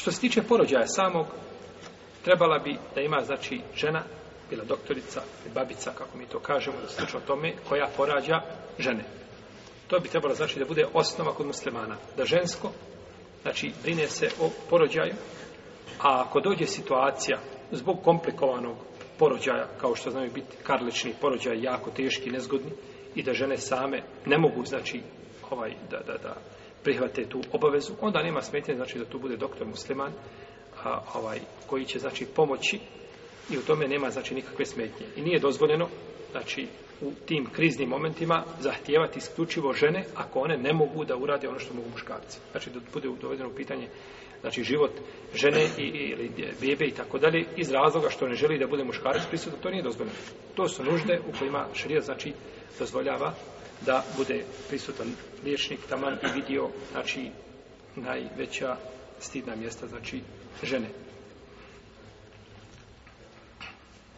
Što se tiče porođaja samog, trebala bi da ima, znači, žena, bila doktorica, babica, kako mi to kažemo, da sluča o tome, koja porađa žene. To bi trebalo znači da bude osnova kod muslimana. Da žensko, znači, brine se o porođaju, a ako dođe situacija zbog komplikovanog porođaja, kao što znaju biti karlični porođaj, jako teški, nezgodni, i da žene same ne mogu, znači, ovaj, da, da, da, prihvate tu obavezu, onda nema smetnje znači da tu bude doktor musliman a, ovaj, koji će znači pomoći i u tome nema znači nikakve smetnje i nije dozvoljeno znači, u tim kriznim momentima zahtijevati isključivo žene ako one ne mogu da urade ono što mogu muškarci. Znači, da bude dovedeno u pitanje znači, život žene i, ili bebe i tako dalje, iz razloga što ne želi da bude muškarac prisutno, to nije dozvoljeno. To su nužde u kojima šrija, znači, dozvoljava da bude prisutan liječnik taman i vidio, znači, najveća stidna mjesta, znači, žene.